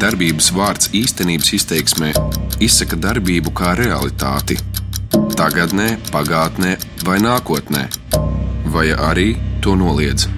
darbības vārds īstenības izteiksmē izsaka darbību kā realitāti - tagadnē, pagātnē vai nākotnē, vai arī to noliedz.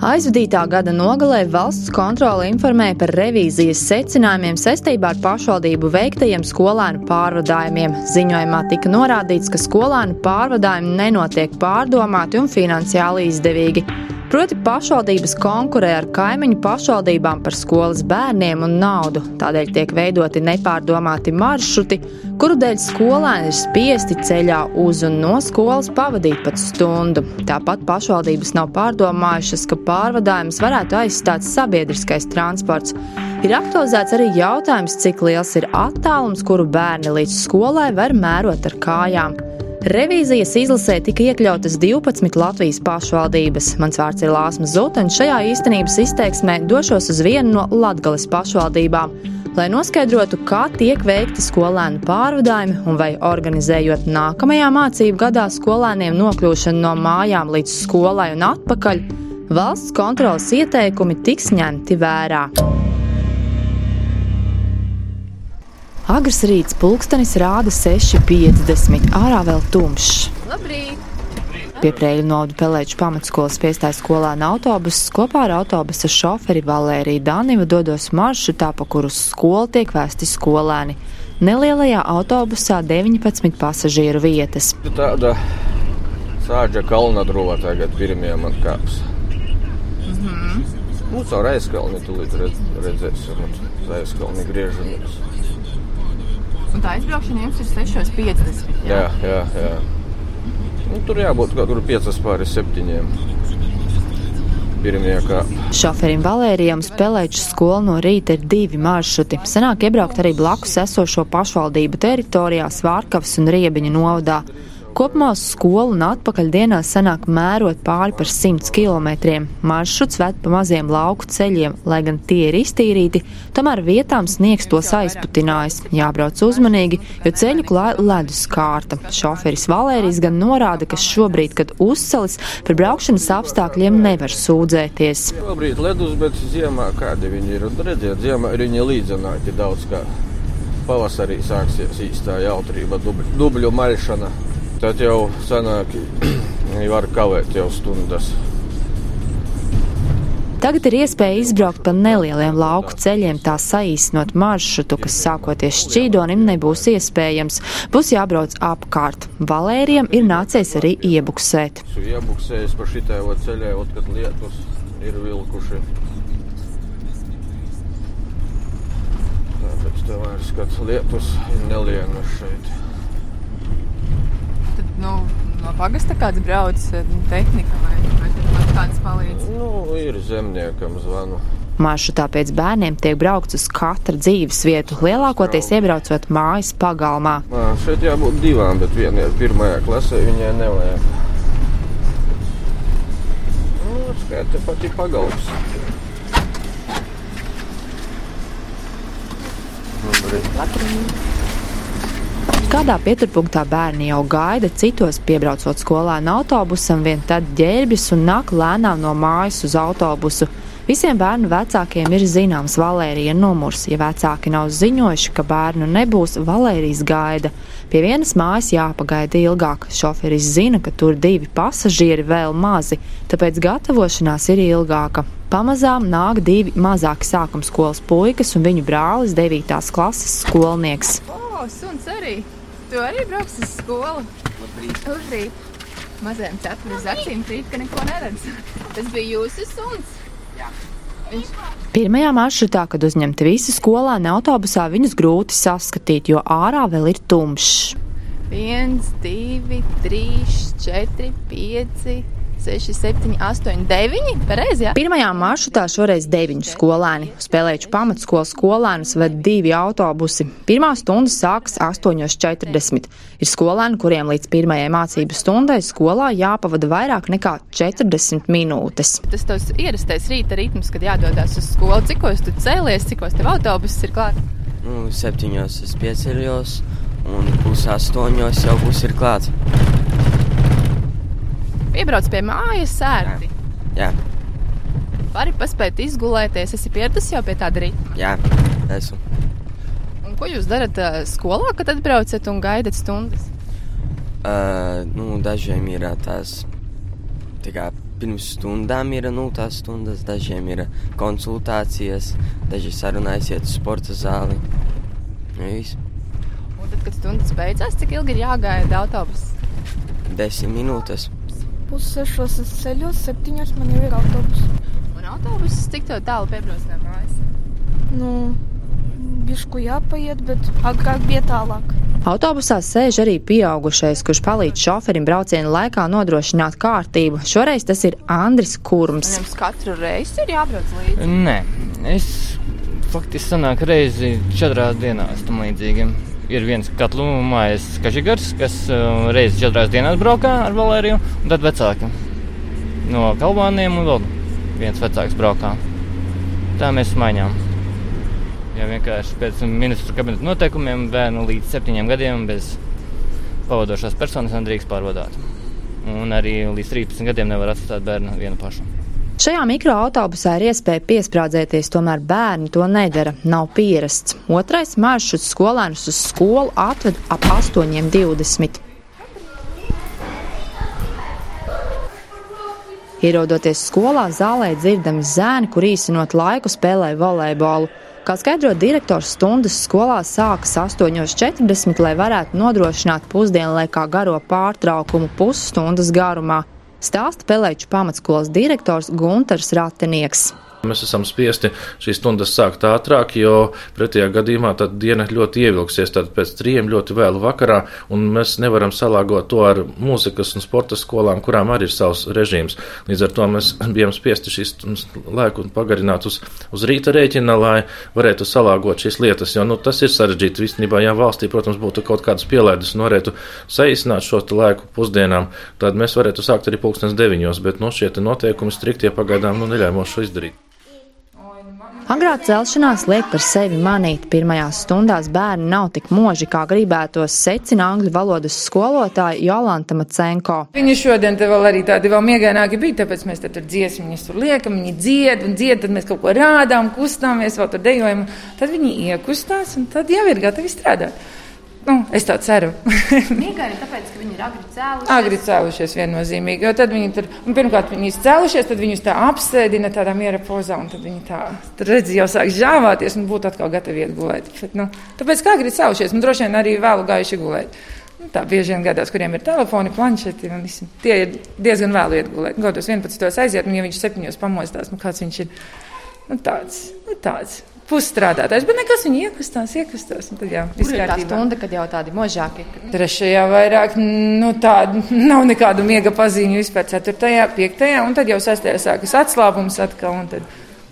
Aizvadītā gada nogalē valsts kontrole informēja par revīzijas secinājumiem saistībā ar pašvaldību veiktajiem skolēnu pārvadājumiem. Ziņojumā tika norādīts, ka skolēnu pārvadājumi nenotiek pārdomāti un finansiāli izdevīgi. Proti, pašvaldības konkurē ar kaimiņu pašvaldībām par skolas bērniem un naudu. Tādēļ tiek veidoti nepārdomāti maršruti, kuru dēļ skolēni ir spiesti ceļā uz un no skolas pavadīt pat stundu. Tāpat pašvaldības nav pārdomājušas, ka pārvadājumus varētu aizstāt sabiedriskais transports. Ir aktualizēts arī jautājums, cik liels ir attālums, kuru bērni līdz skolai var mērot ar kājām. Revīzijas izlasē tika iekļautas 12 Latvijas pašvaldības. Mans vārds ir Lāsmas Zutens. Šajā īstenības izteiksmē došos uz vienu no Latgales pašvaldībām, lai noskaidrotu, kā tiek veikti skolēnu pārvadājumi un vai organizējot nākamajā mācību gadā skolēniem nokļūšanu no mājām līdz skolai un atpakaļ, valsts kontrolas ieteikumi tiks ņemti vērā. Agrs rīts pulkstenis rāda 6,50. Ārā vēl tumšs. Labrīt! Pie Prēļu novada Pelēču pamatskolas piestājas skolēna autobuss kopā ar autobusa šoferi Valēriju Danivu dodos maršrutā, pa kuru uz skolu tiek vēsti skolēni. Nelielajā autobusā 19 pasažieru vietas. Tāda sāģa kalna drūva tagad pirmie man kāps. Mhm. Mm nu, caur aizkalni tu līdz redz, redzēsim, un aizkalni griežamies. Un tā aizbraukšana jums ir 6,50. Jā, jā, jā. Nu, tur jābūt kaut kur 5 pāri 7. Pirmie kā. Šoferim Valērijam spēlēču skola no rīta ir divi maršruti. Senāk iebraukt arī blakus esošo pašvaldību teritorijā Svārkavas un Riebiņa novadā. Kopumā uz skolu un atpakaļ dienā sanāk mērot pāri par 100 km. Maršruts ved pa maziem lauku ceļiem, lai gan tie ir iztīrīti, tomēr vietām sniegs tos aizputinājis. Jābrauc uzmanīgi, jo ceļu klāja ledus kārta. Šoferis Valērijas gan norāda, ka šobrīd, kad uzcelis, par braukšanas apstākļiem nevar sūdzēties. Šobrīd ledus, bet ziemā kādi viņi ir. Redziet, ziemā ir viņi līdzināti daudz kā. Pavasarī sāksies īstā jautrība, dubļu, dubļu maļšana. Tad jau sanāk, var kavēt jau stundas. Tagad ir iespēja izbraukt pa nelieliem lauku ceļiem, tā saīsinot maršrutu, kas sākoties šķīdonim nebūs iespējams. Būs jābrauc apkārt. Valērijam ir nācies arī iebuksēt. Iebuksējis pa šitai ceļai, ot, kad lietus ir vilkuši. Tāpēc tev vairs, kad lietus ir nelienas šeit. Tad, nu, no pagasta kāds brauc, tehnika vai, vai kāds palīdz? Nu, ir zemniekam zvanu. Maršrutā pēc bērniem tiek braukts uz katru dzīves vietu, lielākoties iebraucot mājas pagalmā. Mā, šeit jābūt divām, bet viena ir pirmajā klasē, viņai nevajag. Nu, skaita pati pagalms. Kādā pieturpunktā bērni jau gaida, citos piebraucot skolēnu autobusam, vien tad ģērbjas un nāk lēnām no mājas uz autobusu. Visiem bērnu vecākiem ir zināms Valērija numurs. Ja vecāki nav ziņojuši, ka bērnu nebūs, Valērijas gaida. Pie vienas mājas jāpagaida ilgāk. Šoferis zina, ka tur divi pasažieri vēl mazi, tāpēc gatavošanās ir ilgāka. Pamazām nāk divi mazāki sākuma skolas puikas un viņu brālis, 9. klases skolnieks. O, suns arī! Tu arī brauks uz skolu? Labrīt! Labrīt. Mazajam cepuri uz acīm krīt, ka neko neredz. Tas bija jūsu suns? Viņš Pirmajā maršrutā, kad uzņemti visi skolēni autobusā, viņus grūti saskatīt, jo ārā vēl ir tumšs. viens, divi, trīs, četri, pieci, seši, septiņi, astoņi, deviņi. Pareizi, jā? Pirmajā maršrutā šoreiz deviņi skolēni. Spēlējuši pamatskolas skolēnus ved divi autobusi. Pirmā stunda sākas 8.40. Ir skolēni, kuriem līdz pirmajai mācību stundai skolā jāpavada vairāk nekā 40 minūtes. Tas tavs ierastais rīta ritms, kad jādodas uz skolu. Cikos tu cēlies, cikos tev autobuss ir klāts? Nu, septiņos es pieceļos, un pus astoņos jau būs ir klāts. Piebrauc pie mājas sērti. Jā, Vari paspēt izgulēties, esi pieradusi jau pie tāda rīta. Jā, esmu. Un ko jūs darat skolā, kad atbraucat un gaidat stundas? Uh, nu, dažiem ir tās tā kā pirms stundām ir nu, tās stundas, dažiem ir konsultācijas, daži sarunājas iet uz sporta zāli. Nu, viss. Un tad, kad stundas beidzās, cik ilgi ir jāgaida autobus? Desmit minūtes. Pussešos es ceļos, septiņos man jau ir autobus. Un autobuss cik to tālu piebrauc no mājas? Nu, bišku jāpaiet, bet agrāk bija tālāk. Autobusā sēž arī pieaugušais, kurš palīdz šoferim brauciena laikā nodrošināt kārtību. Šoreiz tas ir Andris Kurms. Jums katru reizi ir jābrauc līdzi. Nē, es faktiski sanāku reizi četrās dienās tam līdzīgi. Ir viens katlu mājas kažigars, kas uh, reizi četrās dienās braukā ar Valēriju, un tad vecāki no Kalvāniem un vēl viens vecāks braukā. Tā mēs maiņām. Ja vienkārši pēc ministru kabineta noteikumiem bērnu līdz septiņiem gadiem bez pavadošās personas nedrīkst pārvadāt. Un arī līdz 13 gadiem nevar atstāt bērnu vienu pašu. Šajā mikroautobusā ir iespēja piesprādzēties, tomēr bērni to nedara. Nav pierasts. Otrais maršruts skolēnus uz skolu atved ap 8.20. Ierodoties skolā, zālē dzirdami zēni, kur īstenot laiku spēlē volejbolu. Kā skaidro direktors, stundas skolā sākas 8.40, lai varētu nodrošināt pusdienlaikā garo pārtraukumu pusstundas garumā. Stāsta Pelēču pamatskolas direktors Gunters Ratinieks. Mēs esam spiesti šīs stundas sākt ātrāk, jo pretējā gadījumā diena ļoti ievilksies. Tad pēc trījiem ļoti vēlu vakarā, un mēs nevaram salāgot to ar mūzikas un sporta skolām, kurām arī ir savs režīms. Līdz ar to mēs bijām spiesti šīs laiku pagarināt uz, uz rīta rēķina, lai varētu salāgot šīs lietas, jo nu, tas ir sarežģīti. Visnībā, ja valstī, protams, būtu kaut kādas pielaides un varētu saīsināt šo laiku pusdienām, tad mēs varētu sākt arī pulkstens deviņos, bet nu, šie noteikumi striktie pagaidām nu, neļauj mums šo izdarīt. Agrā celšanās liek par sevi manīt. Pirmajās stundās bērni nav tik moži, kā gribētos, secina angļu valodas skolotāja Jolanta Macenko. Viņi šodien te vēl arī tādi vēl miegaināki bija, tāpēc mēs tur dziesmiņas tur liekam, viņi dzied un dzied, tad mēs kaut ko rādām, kustāmies, vēl tur dejojam. Tad viņi iekustās un tad jau ir gatavi strādāt. Nu, es tā ceru. Mīgāri, tāpēc, ka viņi ir agri cēlušies. Agri cēlušies viennozīmīgi. Jo tad viņi tur, un pirmkārt, viņi ir cēlušies, tad viņus tā apsēdina tādā miera pozā, un tad viņi tā, tad redz, jau sāk žāvāties un būtu atkal gatavi iet gulēt. Bet, nu, tāpēc, kā agri cēlušies, un droši vien arī vēlu gājuši gulēt. Nu, tā bieži vien gadās, kuriem ir telefoni, planšeti, visi, tie ir diezgan vēlu iet gulēt. Godos 11. aiziet, un ja viņš 7. pamostās, nu kāds viņš ir, nu tāds, nu tāds pusstrādātājs, bet nekas viņa iekustās, iekustās. Tad jau ir tā stunda, kad jau tādi možāki. Trešajā vairāk, nu tāda nav nekādu miega paziņu vispār. Ceturtajā, piektajā, un tad jau sestajā sākas atslābums atkal.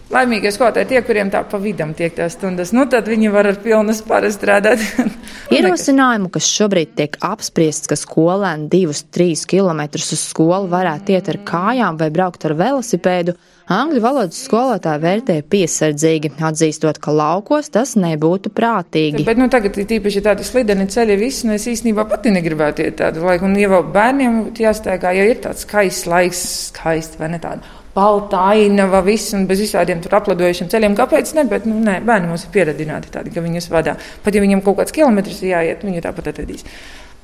Laimīgie skolotāji, tie, kuriem tā pa vidam tiek tās stundas, nu tad viņi var ar pilnu spāru strādāt. Ierosinājumu, kas šobrīd tiek apspriests, ka skolēni divus, trīs kilometrus uz skolu varētu iet ar kājām vai braukt ar velosipēdu, angļu valodas skolotāji vērtē piesardzīgi, atzīstot, ka laukos tas nebūtu prātīgi. Bet nu, tagad ir tīpaši tādi slideni ceļi, visi, un es īstenībā pati negribētu iet tādu laiku, un jau bērniem jāsteigā, ja ir tāds skaists laiks, skaists vai ne tāds balta ainava, viss un bez visādiem tur apladojušiem ceļiem. Kāpēc ne? Bet, nu, nē, bērni mums ir pieradināti tādi, ka viņus vadā. Pat ja viņiem kaut kāds kilometrs jāiet, viņi tāpat atradīs.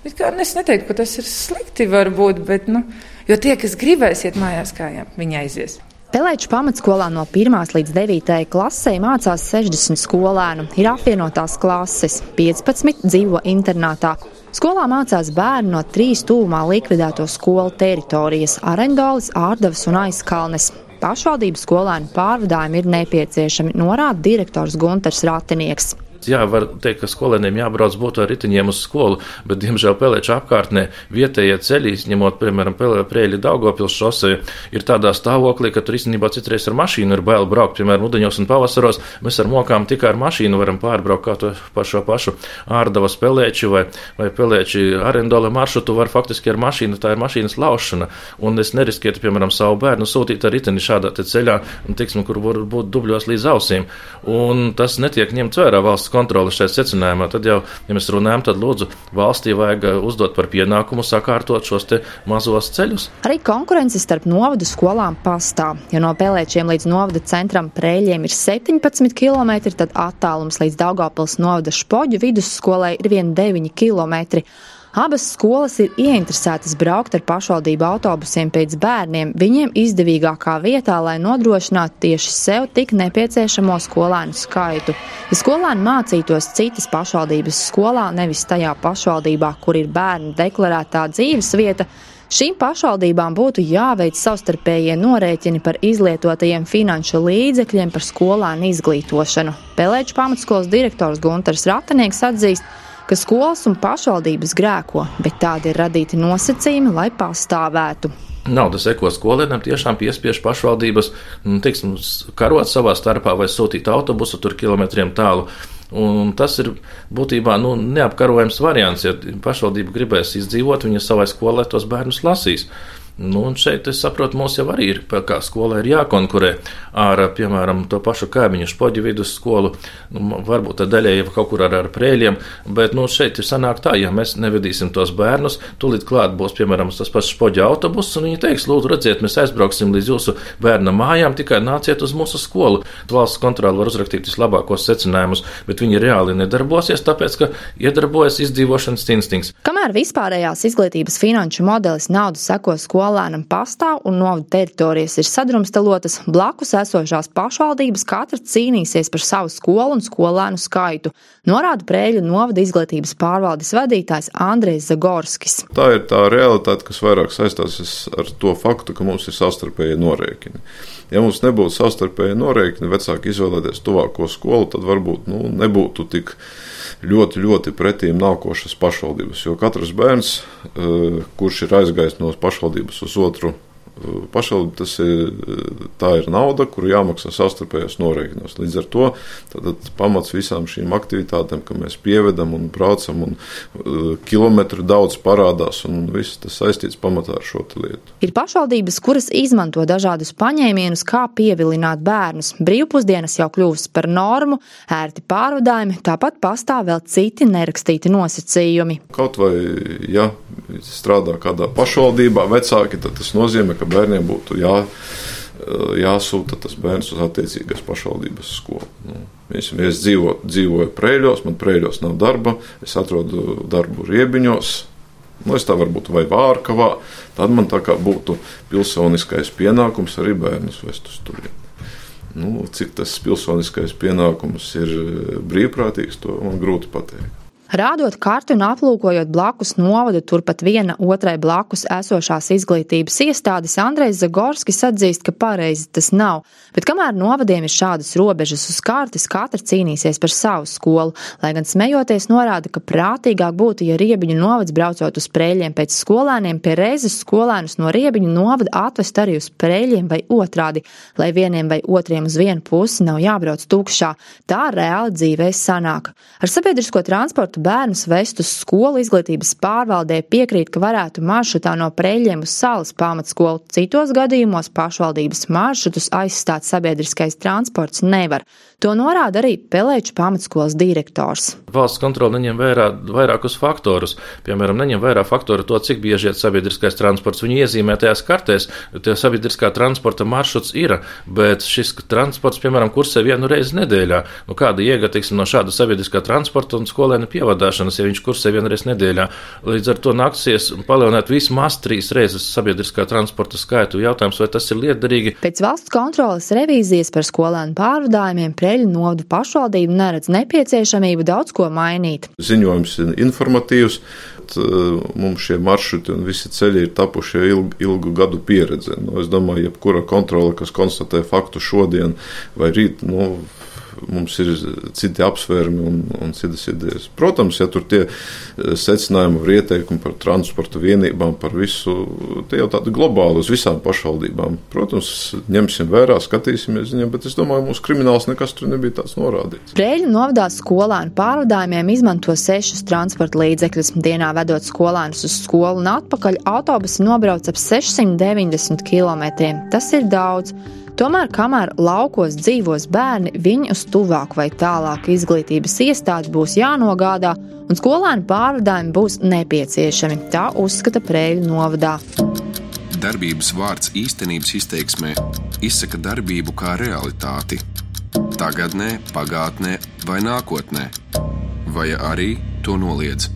Bet kā, es neteiktu, ka tas ir slikti, varbūt, bet, nu, jo tie, kas gribēs iet mājās kājām, viņi aizies. Pelēču pamatskolā no 1 līdz 9 klasē mācās 60 skolēnu. Ir apvienotās klases, 15 dzīvo internātā. Skolā mācās bērni no trīs tūmā likvidēto skolu teritorijas - Arendolis, Ārdavas un Aizkalnes. Pašvaldības skolēnu pārvadājumi ir nepieciešami, norāda direktors Gunters Ratinieks jā, var teikt, ka skolēniem jābrauc būtu ar riteņiem uz skolu, bet, diemžēl, Pelēča apkārtnē vietējie ceļi, ņemot, piemēram, Prēļa Daugopils šosei, ir tādā stāvoklī, ka tur īstenībā citreiz ar mašīnu ir bail braukt, piemēram, udeņos un pavasaros. Mēs ar mokām tikai ar mašīnu varam pārbraukt kā to par šo pašu ārdavas pelēči vai, vai pelēči arendola maršrutu var faktiski ar mašīnu, tā ir mašīnas laušana. Un es neriskētu, piemēram, savu bērnu sūtīt ar riteni šādā ceļā, tiksim, kur var būt dubļos līdz ausīm. Un tas netiek ņemts vērā valsts kontrole šeit secinājumā, tad jau, ja mēs runājam, tad lūdzu valstī vajag uzdot par pienākumu sakārtot šos mazos ceļus. Arī konkurence starp novadu skolām pastāv. Ja no Pelēčiem līdz novada centram Prēļiem ir 17 km, tad attālums līdz Daugavpils novada Špoģu vidusskolai ir vien 9 km. Abas skolas ir ieinteresētas braukt ar pašvaldību autobusiem pēc bērniem viņiem izdevīgākā vietā, lai nodrošinātu tieši sev tik nepieciešamo skolēnu skaitu. Ja skolēni mācītos citas pašvaldības skolā, nevis tajā pašvaldībā, kur ir bērnu deklarētā dzīves vieta, Šīm pašvaldībām būtu jāveic savstarpējie norēķini par izlietotajiem finanšu līdzekļiem par skolēnu izglītošanu. Pelēču pamatskolas direktors Gunters Ratanieks atzīst, ka skolas un pašvaldības grēko, bet tādi ir radīti nosacījumi, lai pastāvētu. Naudas eko skolēniem tiešām piespiež pašvaldības nu, teiksim, karot savā starpā vai sūtīt autobusu tur kilometriem tālu. Un tas ir būtībā nu, neapkarojams variants. Ja pašvaldība gribēs izdzīvot, viņa savai skolai tos bērnus lasīs. Nu, un šeit es saprotu, mums jau arī ir, kā skolai ir jākonkurē ar, piemēram, to pašu kaimiņu spoģu vidusskolu, nu, varbūt daļai jau kaut kur ar, ar prēļiem, bet, nu, šeit ir sanāk tā, ja mēs nevedīsim tos bērnus, tūlīt klāt būs, piemēram, tas pats spoģu autobus, un viņi teiks, lūdzu, redziet, mēs aizbrauksim līdz jūsu bērna mājām, tikai nāciet uz mūsu skolu. Valsts kontrole var uzrakstīt vislabākos secinājumus, bet viņi reāli nedarbosies, tāpēc, ka iedarbojas izdzīvošanas instinkts. Kamēr vispārējās izglītības finanšu modelis naudu seko skolu, skolēnam pastāv un novada teritorijas ir sadrumstalotas, blakus esošās pašvaldības katra cīnīsies par savu skolu un skolēnu skaitu, norāda Prēļu novada izglītības pārvaldes vadītājs Andrejs Zagorskis. Tā ir tā realitāte, kas vairāk saistās ar to faktu, ka mums ir savstarpēji norēķini. Ja mums nebūtu savstarpēji norēķini, vecāki izvēlēties tuvāko skolu, tad varbūt nu, nebūtu tik ļoti, ļoti pretīm nākošas pašvaldības. Jo katrs bērns, eh, kurš ir aizgājis no pašvaldības uz otru pašvaldība tas ir, tā ir nauda, kuru jāmaksā savstarpējos norēķinos. Līdz ar to pamats visām šīm aktivitātēm, ka mēs pievedam un braucam, un uh, kilometru daudz parādās, un viss tas saistīts pamatā ar šo lietu. Ir pašvaldības, kuras izmanto dažādus paņēmienus, kā pievilināt bērnus. Brīvpusdienas jau kļuvusi par normu, ērti pārvadājumi, tāpat pastāv vēl citi nerakstīti nosacījumi. Kaut vai, ja strādā kādā pašvaldībā vecāki, tad tas nozīmē, ka bērniem būtu jā, jāsūta tas bērns uz attiecīgās pašvaldības skolu. Nu, es dzīvo, dzīvoju Prēļos, man Prēļos nav darba, es atrodu darbu Riebiņos. Nu, es tā varbūt vai Vārkavā, tad man tā kā būtu pilsoniskais pienākums arī bērnus vest uz turieni. Nu, cik tas pilsoniskais pienākums ir brīvprātīgs, to man grūti pateikt. Rādot karti un aplūkojot blakus novadu, turpat viena otrai blakus esošās izglītības iestādes, Andrejs Zagorskis atzīst, ka pareizi tas nav. Bet kamēr novadiem ir šādas robežas uz kartes, katra cīnīsies par savu skolu, lai gan smejoties norāda, ka prātīgāk būtu, ja riebiņu novads braucot uz prēļiem pēc skolēniem, pie reizes skolēnus no riebiņu novada atvest arī uz prēļiem vai otrādi, lai vieniem vai otriem uz vienu pusi nav jābrauc tukšā. Tā reāli dzīvē sanāk. Ar sabiedrisko transportu bērnus vest uz skolu izglītības pārvaldē piekrīt, ka varētu maršrutā no preļiem uz salas pamatskolu. Citos gadījumos pašvaldības maršrutus aizstāt sabiedriskais transports nevar. To norāda arī Pelēču pamatskolas direktors. Valsts kontrole neņem vērā vairākus faktorus. Piemēram, neņem vērā faktoru to, cik bieži iet sabiedriskais transports. Viņi iezīmē tajās kartēs, tie sabiedriskā transporta maršruts ir, bet šis transports, piemēram, kursē vienu reizi nedēļā. Nu, kāda iega, teiksim, no šāda sabiedriskā transporta un skolēna pievadāšanas, ja viņš kursē vienu reizi nedēļā? Līdz ar to nāksies palielināt vismaz trīs reizes sabiedriskā transporta skaitu. Jautājums, vai tas ir liederīgi? Pēc valsts kontrolas revīzijas par skolēnu pārvadājumiem Preļu novada pašvaldība neredz nepieciešamību daudz ko mainīt. Ziņojums ir informatīvs. Mums šie maršruti un visi ceļi ir tapuši ilgu, ilgu gadu pieredze. Nu, es domāju, jebkura kontrole, kas konstatē faktu šodien vai rīt, nu, mums ir citi apsvērumi un, un citas idejas. Protams, ja tur tie eh, secinājumi vai ieteikumi par transporta vienībām, par visu, tie jau tādi globāli uz visām pašvaldībām. Protams, ņemsim vērā, skatīsimies viņiem, bet es domāju, mūsu krimināls nekas tur nebija tāds norādīts. Brēļu novadā skolēnu pārvadājumiem izmanto sešus transporta līdzekļus. Dienā vedot skolēnus uz skolu un atpakaļ, autobusi nobrauc ap 690 km. Tas ir daudz. Tomēr, kamēr laukos dzīvos bērni, viņi uz tuvāku vai tālāku izglītības iestādi būs jānogādā, un skolēnu pārvadājumi būs nepieciešami. Tā uzskata Prēļu novadā. Darbības vārds īstenības izteiksmē izsaka darbību kā realitāti. Tagatnē, pagātnē vai nākotnē, vai arī to noliedz.